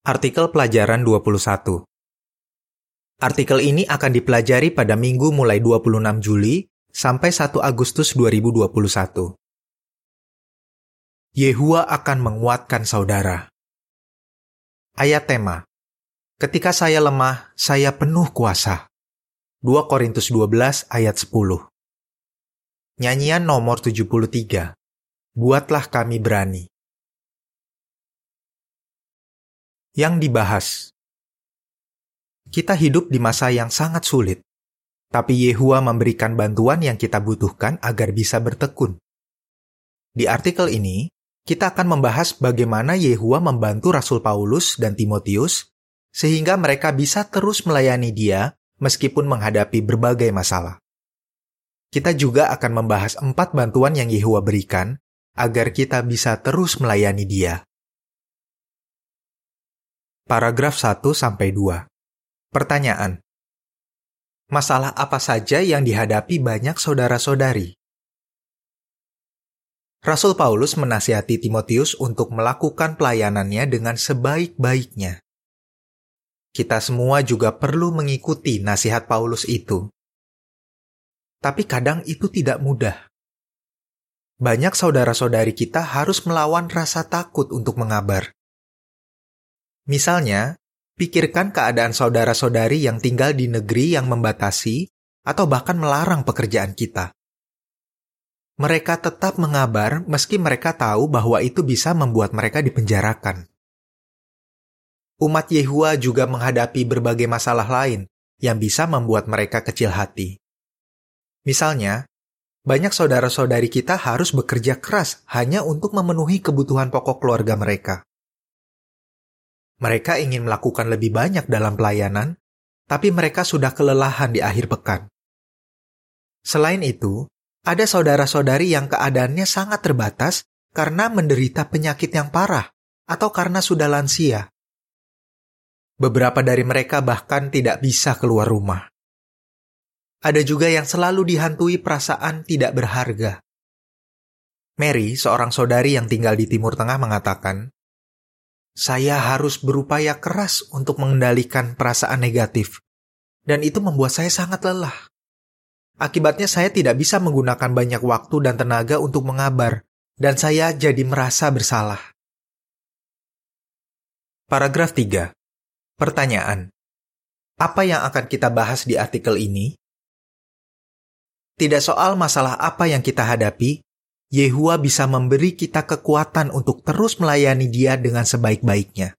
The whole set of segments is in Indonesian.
Artikel pelajaran 21 Artikel ini akan dipelajari pada minggu mulai 26 Juli sampai 1 Agustus 2021. Yehua akan menguatkan saudara. Ayat tema Ketika saya lemah, saya penuh kuasa. 2 Korintus 12 ayat 10 Nyanyian nomor 73 Buatlah kami berani Yang dibahas Kita hidup di masa yang sangat sulit, tapi Yehua memberikan bantuan yang kita butuhkan agar bisa bertekun. Di artikel ini, kita akan membahas bagaimana Yehua membantu Rasul Paulus dan Timotius sehingga mereka bisa terus melayani dia meskipun menghadapi berbagai masalah. Kita juga akan membahas empat bantuan yang Yehua berikan agar kita bisa terus melayani dia. Paragraf 1 sampai 2. Pertanyaan. Masalah apa saja yang dihadapi banyak saudara-saudari? Rasul Paulus menasihati Timotius untuk melakukan pelayanannya dengan sebaik-baiknya. Kita semua juga perlu mengikuti nasihat Paulus itu. Tapi kadang itu tidak mudah. Banyak saudara-saudari kita harus melawan rasa takut untuk mengabar. Misalnya, pikirkan keadaan saudara-saudari yang tinggal di negeri yang membatasi atau bahkan melarang pekerjaan kita. Mereka tetap mengabar meski mereka tahu bahwa itu bisa membuat mereka dipenjarakan umat Yehua juga menghadapi berbagai masalah lain yang bisa membuat mereka kecil hati. Misalnya, banyak saudara-saudari kita harus bekerja keras hanya untuk memenuhi kebutuhan pokok keluarga mereka. Mereka ingin melakukan lebih banyak dalam pelayanan, tapi mereka sudah kelelahan di akhir pekan. Selain itu, ada saudara-saudari yang keadaannya sangat terbatas karena menderita penyakit yang parah atau karena sudah lansia. Beberapa dari mereka bahkan tidak bisa keluar rumah. Ada juga yang selalu dihantui perasaan tidak berharga. Mary, seorang saudari yang tinggal di Timur Tengah, mengatakan, "Saya harus berupaya keras untuk mengendalikan perasaan negatif, dan itu membuat saya sangat lelah. Akibatnya, saya tidak bisa menggunakan banyak waktu dan tenaga untuk mengabar, dan saya jadi merasa bersalah." Paragraf 3 Pertanyaan: Apa yang akan kita bahas di artikel ini? Tidak soal masalah apa yang kita hadapi, Yehua bisa memberi kita kekuatan untuk terus melayani Dia dengan sebaik-baiknya.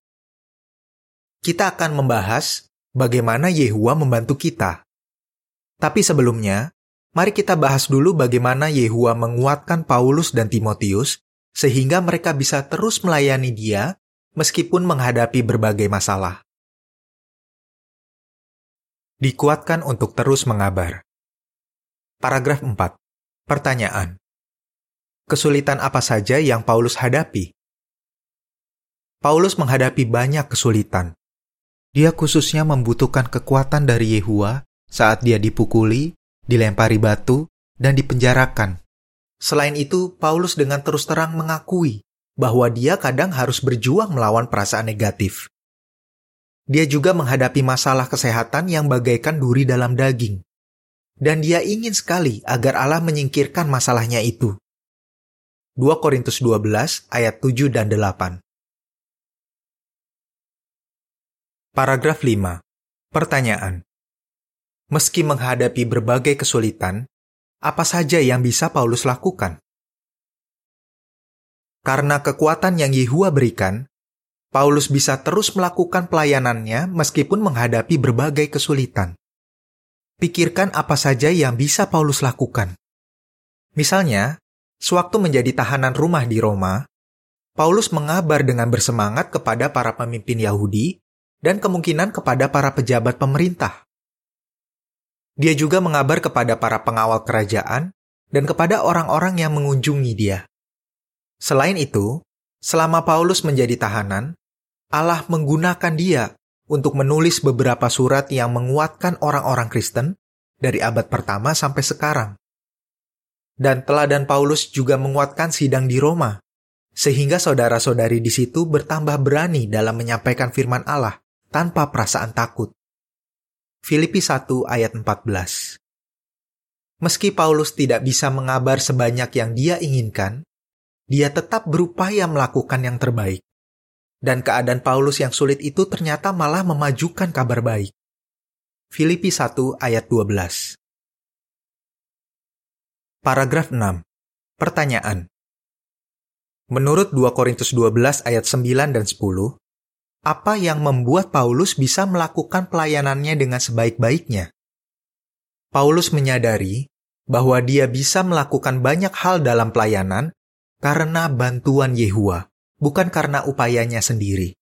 Kita akan membahas bagaimana Yehua membantu kita. Tapi sebelumnya, mari kita bahas dulu bagaimana Yehua menguatkan Paulus dan Timotius sehingga mereka bisa terus melayani Dia meskipun menghadapi berbagai masalah dikuatkan untuk terus mengabar. Paragraf 4. Pertanyaan. Kesulitan apa saja yang Paulus hadapi? Paulus menghadapi banyak kesulitan. Dia khususnya membutuhkan kekuatan dari Yehua saat dia dipukuli, dilempari batu, dan dipenjarakan. Selain itu, Paulus dengan terus terang mengakui bahwa dia kadang harus berjuang melawan perasaan negatif. Dia juga menghadapi masalah kesehatan yang bagaikan duri dalam daging. Dan dia ingin sekali agar Allah menyingkirkan masalahnya itu. 2 Korintus 12 ayat 7 dan 8. Paragraf 5. Pertanyaan. Meski menghadapi berbagai kesulitan, apa saja yang bisa Paulus lakukan? Karena kekuatan yang Yehua berikan, Paulus bisa terus melakukan pelayanannya meskipun menghadapi berbagai kesulitan. Pikirkan apa saja yang bisa Paulus lakukan. Misalnya, sewaktu menjadi tahanan rumah di Roma, Paulus mengabar dengan bersemangat kepada para pemimpin Yahudi dan kemungkinan kepada para pejabat pemerintah. Dia juga mengabar kepada para pengawal kerajaan dan kepada orang-orang yang mengunjungi dia. Selain itu, selama Paulus menjadi tahanan, Allah menggunakan dia untuk menulis beberapa surat yang menguatkan orang-orang Kristen dari abad pertama sampai sekarang. Dan teladan Paulus juga menguatkan sidang di Roma, sehingga saudara-saudari di situ bertambah berani dalam menyampaikan firman Allah tanpa perasaan takut. Filipi 1 ayat 14 Meski Paulus tidak bisa mengabar sebanyak yang dia inginkan, dia tetap berupaya melakukan yang terbaik. Dan keadaan Paulus yang sulit itu ternyata malah memajukan kabar baik. Filipi 1 ayat 12 Paragraf 6 Pertanyaan Menurut 2 Korintus 12 ayat 9 dan 10, apa yang membuat Paulus bisa melakukan pelayanannya dengan sebaik-baiknya? Paulus menyadari bahwa dia bisa melakukan banyak hal dalam pelayanan karena bantuan Yehua, bukan karena upayanya sendiri.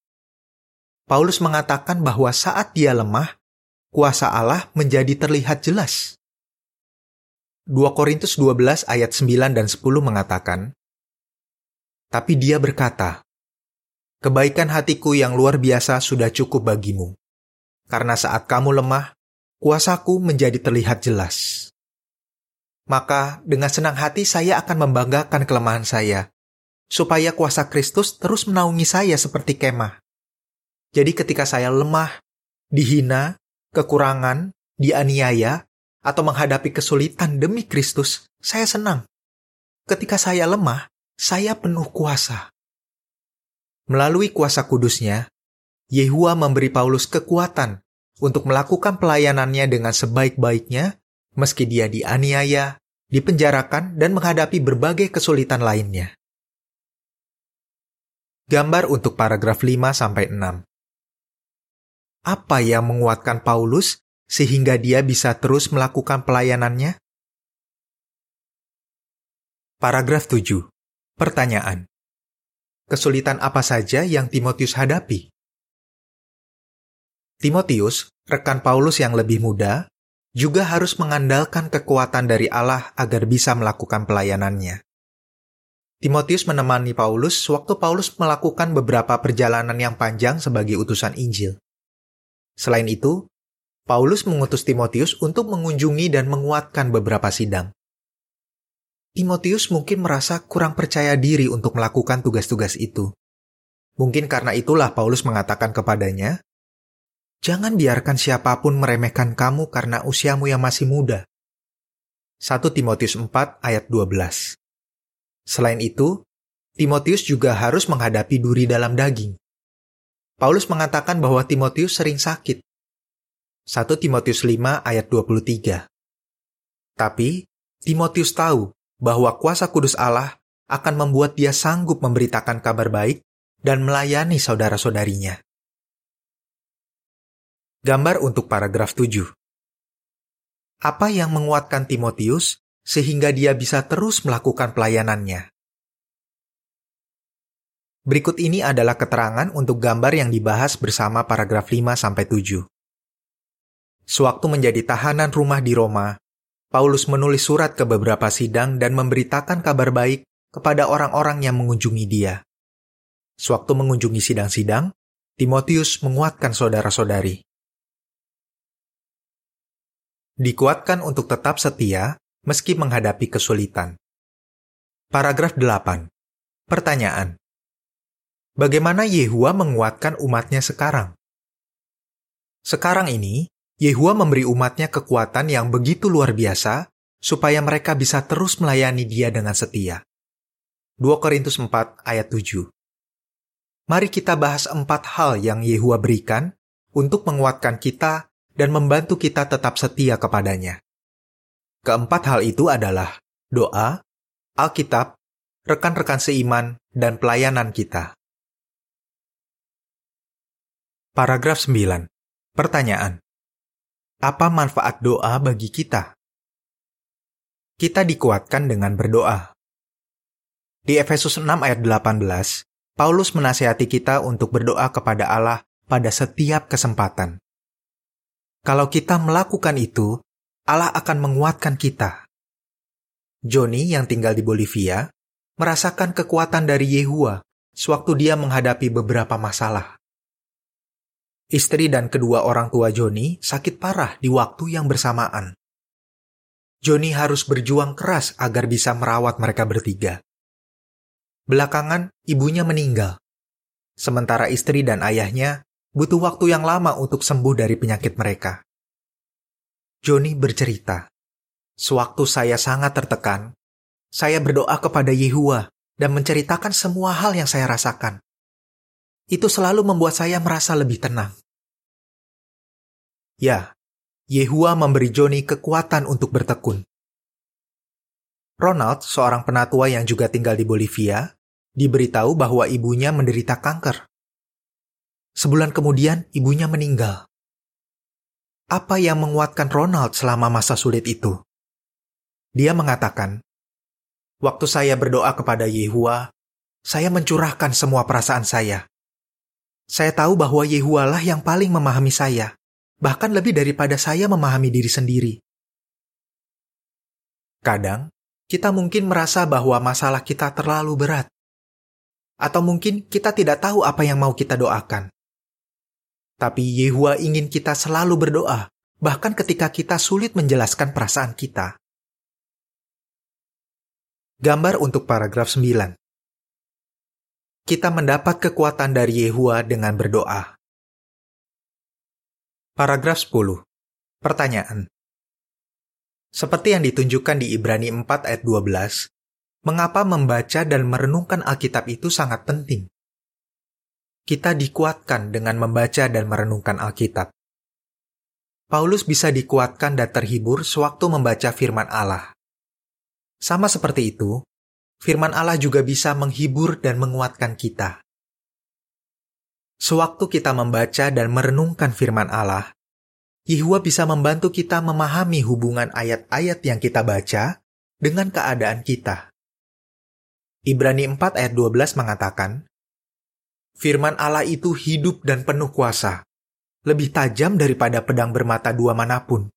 Paulus mengatakan bahwa saat dia lemah, kuasa Allah menjadi terlihat jelas. 2 Korintus 12 ayat 9 dan 10 mengatakan, Tapi dia berkata, Kebaikan hatiku yang luar biasa sudah cukup bagimu. Karena saat kamu lemah, kuasaku menjadi terlihat jelas. Maka dengan senang hati saya akan membanggakan kelemahan saya, supaya kuasa Kristus terus menaungi saya seperti kemah. Jadi ketika saya lemah, dihina, kekurangan, dianiaya, atau menghadapi kesulitan demi Kristus, saya senang. Ketika saya lemah, saya penuh kuasa. Melalui kuasa kudusnya, Yehua memberi Paulus kekuatan untuk melakukan pelayanannya dengan sebaik-baiknya, meski dia dianiaya, dipenjarakan, dan menghadapi berbagai kesulitan lainnya. Gambar untuk paragraf 5-6 Apa yang menguatkan Paulus sehingga dia bisa terus melakukan pelayanannya? Paragraf 7. Pertanyaan kesulitan apa saja yang Timotius hadapi? Timotius, rekan Paulus yang lebih muda, juga harus mengandalkan kekuatan dari Allah agar bisa melakukan pelayanannya. Timotius menemani Paulus sewaktu Paulus melakukan beberapa perjalanan yang panjang sebagai utusan Injil. Selain itu, Paulus mengutus Timotius untuk mengunjungi dan menguatkan beberapa sidang. Timotius mungkin merasa kurang percaya diri untuk melakukan tugas-tugas itu. Mungkin karena itulah Paulus mengatakan kepadanya, Jangan biarkan siapa pun meremehkan kamu karena usiamu yang masih muda. 1 Timotius 4 ayat 12 Selain itu, Timotius juga harus menghadapi duri dalam daging. Paulus mengatakan bahwa Timotius sering sakit. 1 Timotius 5 ayat 23 Tapi, Timotius tahu bahwa kuasa kudus Allah akan membuat dia sanggup memberitakan kabar baik dan melayani saudara-saudarinya. Gambar untuk paragraf 7. Apa yang menguatkan Timotius sehingga dia bisa terus melakukan pelayanannya? Berikut ini adalah keterangan untuk gambar yang dibahas bersama paragraf 5 sampai 7. Sewaktu menjadi tahanan rumah di Roma, Paulus menulis surat ke beberapa sidang dan memberitakan kabar baik kepada orang-orang yang mengunjungi dia. Sewaktu mengunjungi sidang-sidang, Timotius menguatkan saudara-saudari. Dikuatkan untuk tetap setia meski menghadapi kesulitan. Paragraf 8. Pertanyaan. Bagaimana Yehua menguatkan umatnya sekarang? Sekarang ini, Yehua memberi umatnya kekuatan yang begitu luar biasa supaya mereka bisa terus melayani dia dengan setia. 2 Korintus 4 ayat 7 Mari kita bahas empat hal yang Yehua berikan untuk menguatkan kita dan membantu kita tetap setia kepadanya. Keempat hal itu adalah doa, Alkitab, rekan-rekan seiman, dan pelayanan kita. Paragraf 9. Pertanyaan. Apa manfaat doa bagi kita? Kita dikuatkan dengan berdoa. Di Efesus 6 ayat 18, Paulus menasihati kita untuk berdoa kepada Allah pada setiap kesempatan. Kalau kita melakukan itu, Allah akan menguatkan kita. Joni yang tinggal di Bolivia merasakan kekuatan dari Yehua sewaktu dia menghadapi beberapa masalah. Istri dan kedua orang tua Joni sakit parah di waktu yang bersamaan. Joni harus berjuang keras agar bisa merawat mereka bertiga. Belakangan, ibunya meninggal. Sementara istri dan ayahnya butuh waktu yang lama untuk sembuh dari penyakit mereka. Joni bercerita, Sewaktu saya sangat tertekan, saya berdoa kepada Yehua dan menceritakan semua hal yang saya rasakan. Itu selalu membuat saya merasa lebih tenang. Ya, Yehua memberi Joni kekuatan untuk bertekun. Ronald, seorang penatua yang juga tinggal di Bolivia, diberitahu bahwa ibunya menderita kanker. Sebulan kemudian, ibunya meninggal. Apa yang menguatkan Ronald selama masa sulit itu? Dia mengatakan, Waktu saya berdoa kepada Yehua, saya mencurahkan semua perasaan saya. Saya tahu bahwa Yehua lah yang paling memahami saya, bahkan lebih daripada saya memahami diri sendiri. Kadang, kita mungkin merasa bahwa masalah kita terlalu berat. Atau mungkin kita tidak tahu apa yang mau kita doakan. Tapi Yehua ingin kita selalu berdoa, bahkan ketika kita sulit menjelaskan perasaan kita. Gambar untuk paragraf 9. Kita mendapat kekuatan dari Yehua dengan berdoa. Paragraf 10. Pertanyaan. Seperti yang ditunjukkan di Ibrani 4 ayat 12, mengapa membaca dan merenungkan Alkitab itu sangat penting? Kita dikuatkan dengan membaca dan merenungkan Alkitab. Paulus bisa dikuatkan dan terhibur sewaktu membaca firman Allah. Sama seperti itu, firman Allah juga bisa menghibur dan menguatkan kita. Sewaktu kita membaca dan merenungkan firman Allah, Yehua bisa membantu kita memahami hubungan ayat-ayat yang kita baca dengan keadaan kita. Ibrani 4 ayat 12 mengatakan, Firman Allah itu hidup dan penuh kuasa, lebih tajam daripada pedang bermata dua mana pun,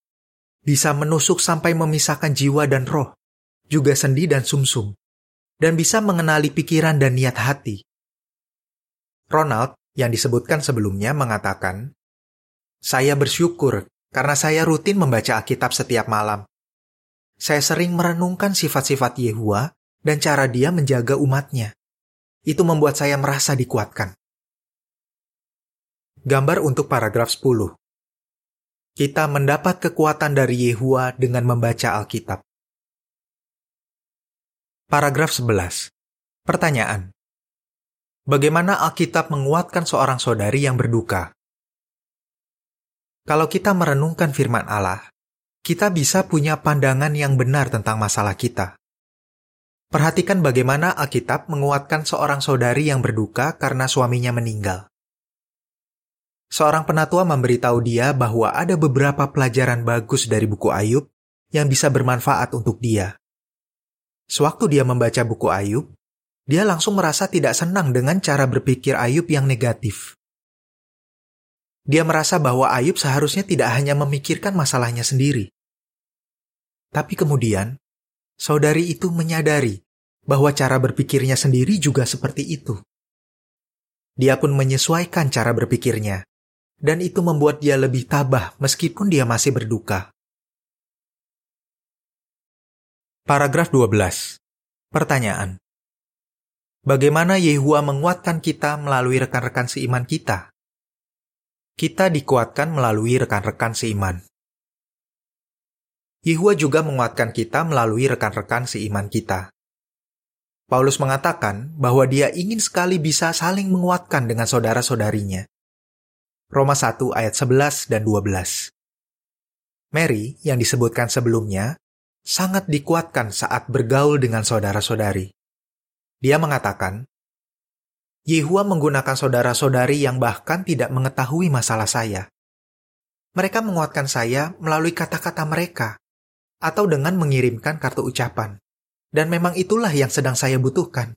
bisa menusuk sampai memisahkan jiwa dan roh, juga sendi dan sumsum, dan bisa mengenali pikiran dan niat hati. Ronald, yang disebutkan sebelumnya, mengatakan, Saya bersyukur karena saya rutin membaca Alkitab setiap malam. Saya sering merenungkan sifat-sifat Yehua dan cara dia menjaga umatnya. Itu membuat saya merasa dikuatkan. Gambar untuk paragraf 10. Kita mendapat kekuatan dari Yehua dengan membaca Alkitab. Paragraf 11. Pertanyaan. Bagaimana Alkitab menguatkan seorang saudari yang berduka? Kalau kita merenungkan firman Allah, kita bisa punya pandangan yang benar tentang masalah kita. Perhatikan bagaimana Alkitab menguatkan seorang saudari yang berduka karena suaminya meninggal. Seorang penatua memberitahu dia bahwa ada beberapa pelajaran bagus dari buku Ayub yang bisa bermanfaat untuk dia. Sewaktu dia membaca buku Ayub, dia langsung merasa tidak senang dengan cara berpikir Ayub yang negatif. Dia merasa bahwa Ayub seharusnya tidak hanya memikirkan masalahnya sendiri. Tapi kemudian, saudari itu menyadari bahwa cara berpikirnya sendiri juga seperti itu. Dia pun menyesuaikan cara berpikirnya, dan itu membuat dia lebih tabah meskipun dia masih berduka. Paragraf 12. Pertanyaan. Bagaimana Yehua menguatkan kita melalui rekan-rekan seiman kita? Kita dikuatkan melalui rekan-rekan seiman. Yehua juga menguatkan kita melalui rekan-rekan seiman kita. Paulus mengatakan bahwa dia ingin sekali bisa saling menguatkan dengan saudara-saudarinya. Roma 1 ayat 11 dan 12. Mary, yang disebutkan sebelumnya, sangat dikuatkan saat bergaul dengan saudara-saudari. Dia mengatakan, Yehua menggunakan saudara-saudari yang bahkan tidak mengetahui masalah saya. Mereka menguatkan saya melalui kata-kata mereka, atau dengan mengirimkan kartu ucapan. Dan memang itulah yang sedang saya butuhkan.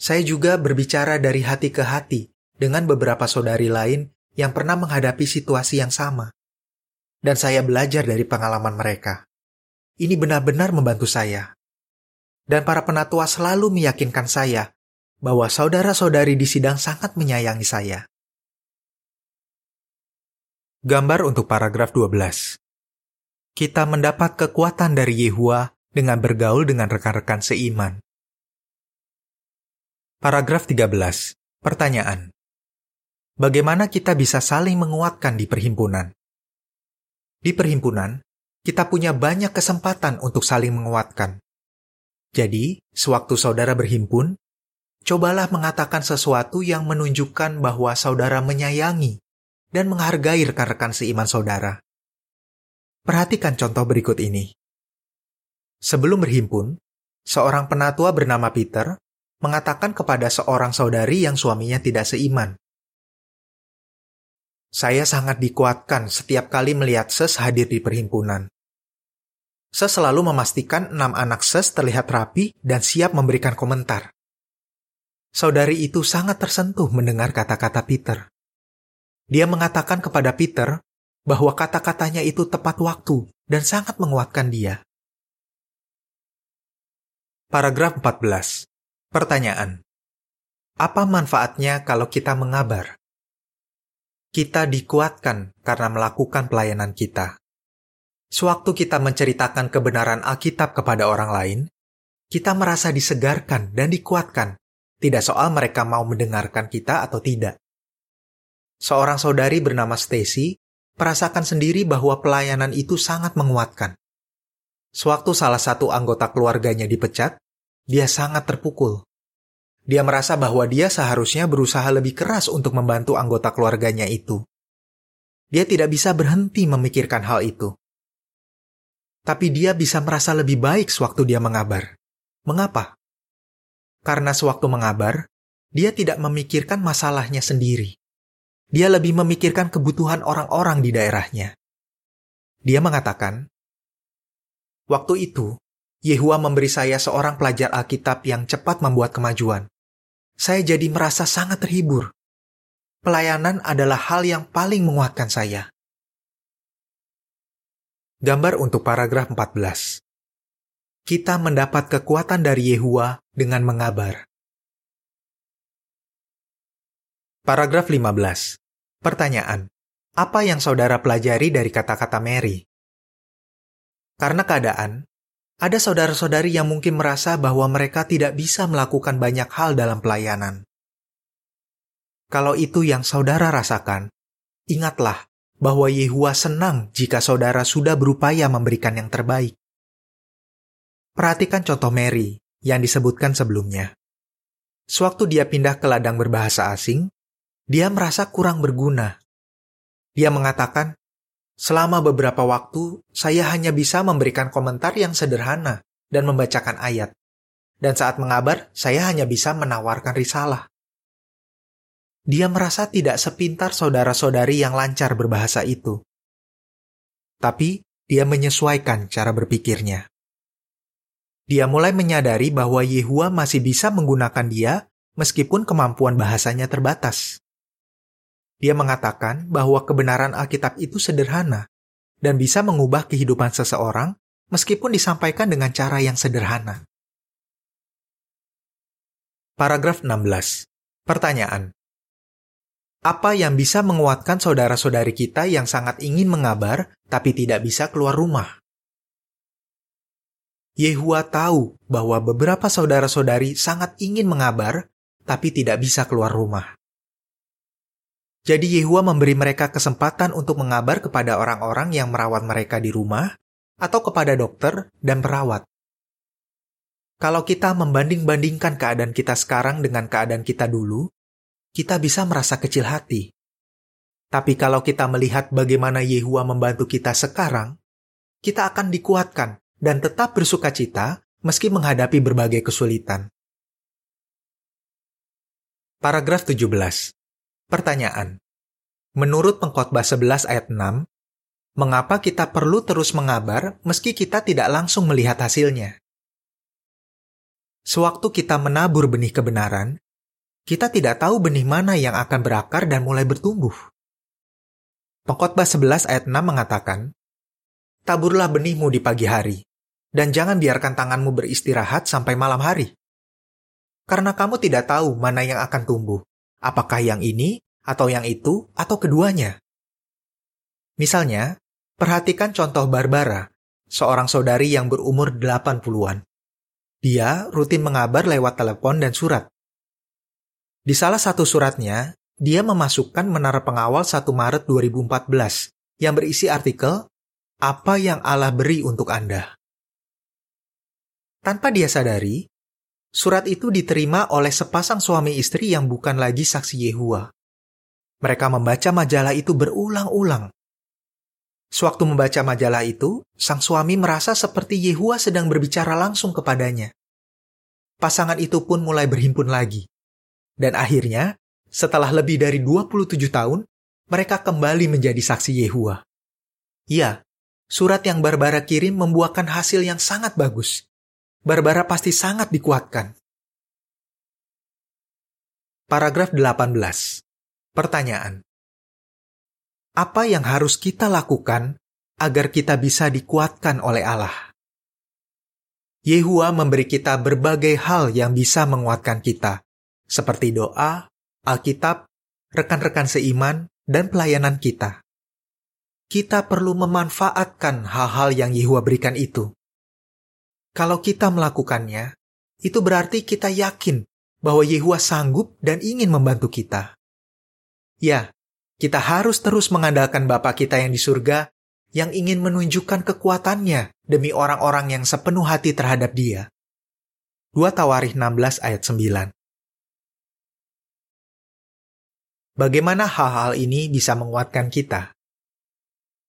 Saya juga berbicara dari hati ke hati dengan beberapa saudari lain yang pernah menghadapi situasi yang sama. Dan saya belajar dari pengalaman mereka. Ini benar-benar membantu saya. Dan para penatua selalu meyakinkan saya bahwa saudara-saudari di sidang sangat menyayangi saya. Gambar untuk paragraf 12. Kita mendapat kekuatan dari Yehua dengan bergaul dengan rekan-rekan seiman. Paragraf 13. Pertanyaan. Bagaimana kita bisa saling menguatkan di perhimpunan? Di perhimpunan, kita punya banyak kesempatan untuk saling menguatkan. Jadi, sewaktu saudara berhimpun, cobalah mengatakan sesuatu yang menunjukkan bahwa saudara menyayangi dan menghargai rekan-rekan seiman saudara. Perhatikan contoh berikut ini. Sebelum berhimpun, seorang penatua bernama Peter mengatakan kepada seorang saudari yang suaminya tidak seiman. Saya sangat dikuatkan setiap kali melihat Ses hadir di perhimpunan. Ses selalu memastikan enam anak Ses terlihat rapi dan siap memberikan komentar. Saudari itu sangat tersentuh mendengar kata-kata Peter. Dia mengatakan kepada Peter bahwa kata-katanya itu tepat waktu dan sangat menguatkan dia. Paragraf 14. Pertanyaan. Apa manfaatnya kalau kita mengabar? Kita dikuatkan karena melakukan pelayanan kita. Sewaktu kita menceritakan kebenaran Alkitab kepada orang lain, kita merasa disegarkan dan dikuatkan, tidak soal mereka mau mendengarkan kita atau tidak. Seorang saudari bernama Stacy merasakan sendiri bahwa pelayanan itu sangat menguatkan. Sewaktu salah satu anggota keluarganya dipecat, dia sangat terpukul. Dia merasa bahwa dia seharusnya berusaha lebih keras untuk membantu anggota keluarganya itu. Dia tidak bisa berhenti memikirkan hal itu. Tapi dia bisa merasa lebih baik sewaktu dia mengabar. Mengapa? Karena sewaktu mengabar, dia tidak memikirkan masalahnya sendiri. Dia lebih memikirkan kebutuhan orang-orang di daerahnya. Dia mengatakan, Waktu itu, Yehua memberi saya seorang pelajar Alkitab yang cepat membuat kemajuan. Saya jadi merasa sangat terhibur. Pelayanan adalah hal yang paling menguatkan saya. Gambar untuk paragraf 14. Kita mendapat kekuatan dari Yehua dengan mengabar. Paragraf 15. Pertanyaan. Apa yang saudara pelajari dari kata-kata Mary? Karena keadaan, ada saudara-saudari yang mungkin merasa bahwa mereka tidak bisa melakukan banyak hal dalam pelayanan. Kalau itu yang saudara rasakan, ingatlah bahwa Yehua senang jika saudara sudah berupaya memberikan yang terbaik. Perhatikan contoh Mary yang disebutkan sebelumnya. Sewaktu dia pindah ke ladang berbahasa asing, dia merasa kurang berguna. Dia mengatakan, Selama beberapa waktu, saya hanya bisa memberikan komentar yang sederhana dan membacakan ayat. Dan saat mengabar, saya hanya bisa menawarkan risalah. Dia merasa tidak sepintar saudara-saudari yang lancar berbahasa itu. Tapi, dia menyesuaikan cara berpikirnya. Dia mulai menyadari bahwa Yehua masih bisa menggunakan dia meskipun kemampuan bahasanya terbatas. Dia mengatakan bahwa kebenaran Alkitab itu sederhana dan bisa mengubah kehidupan seseorang meskipun disampaikan dengan cara yang sederhana. Paragraf 16. Pertanyaan. Apa yang bisa menguatkan saudara-saudari kita yang sangat ingin mengabar tapi tidak bisa keluar rumah? Yehua tahu bahwa beberapa saudara-saudari sangat ingin mengabar tapi tidak bisa keluar rumah. Jadi Yehua memberi mereka kesempatan untuk mengabar kepada orang-orang yang merawat mereka di rumah atau kepada dokter dan perawat. Kalau kita membanding-bandingkan keadaan kita sekarang dengan keadaan kita dulu, kita bisa merasa kecil hati. Tapi kalau kita melihat bagaimana Yehua membantu kita sekarang, kita akan dikuatkan dan tetap bersuka cita meski menghadapi berbagai kesulitan. Paragraf 17. Pertanyaan. Menurut pengkhotbah 11 ayat 6, mengapa kita perlu terus mengabar meski kita tidak langsung melihat hasilnya? Sewaktu kita menabur benih kebenaran, kita tidak tahu benih mana yang akan berakar dan mulai bertumbuh. Pengkhotbah 11 ayat 6 mengatakan, Taburlah benihmu di pagi hari, dan jangan biarkan tanganmu beristirahat sampai malam hari. Karena kamu tidak tahu mana yang akan tumbuh, Apakah yang ini, atau yang itu, atau keduanya? Misalnya, perhatikan contoh Barbara, seorang saudari yang berumur 80-an. Dia rutin mengabar lewat telepon dan surat. Di salah satu suratnya, dia memasukkan menara pengawal 1 Maret 2014 yang berisi artikel Apa yang Allah beri untuk Anda. Tanpa dia sadari, surat itu diterima oleh sepasang suami istri yang bukan lagi saksi Yehua. Mereka membaca majalah itu berulang-ulang. Sewaktu membaca majalah itu, sang suami merasa seperti Yehua sedang berbicara langsung kepadanya. Pasangan itu pun mulai berhimpun lagi. Dan akhirnya, setelah lebih dari 27 tahun, mereka kembali menjadi saksi Yehua. Iya, surat yang Barbara kirim membuahkan hasil yang sangat bagus. Barbara pasti sangat dikuatkan. Paragraf 18. Pertanyaan. Apa yang harus kita lakukan agar kita bisa dikuatkan oleh Allah? Yehua memberi kita berbagai hal yang bisa menguatkan kita, seperti doa, Alkitab, rekan-rekan seiman, dan pelayanan kita. Kita perlu memanfaatkan hal-hal yang Yehua berikan itu. Kalau kita melakukannya, itu berarti kita yakin bahwa Yehua sanggup dan ingin membantu kita. Ya, kita harus terus mengandalkan Bapa kita yang di surga yang ingin menunjukkan kekuatannya demi orang-orang yang sepenuh hati terhadap dia. 2 Tawarikh 16 ayat 9 Bagaimana hal-hal ini bisa menguatkan kita?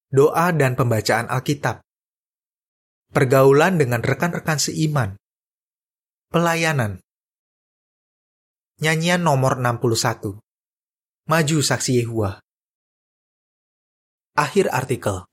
Doa dan pembacaan Alkitab. Pergaulan dengan rekan-rekan seiman. Pelayanan. Nyanyian nomor 61 maju saksi Yehua. Akhir artikel.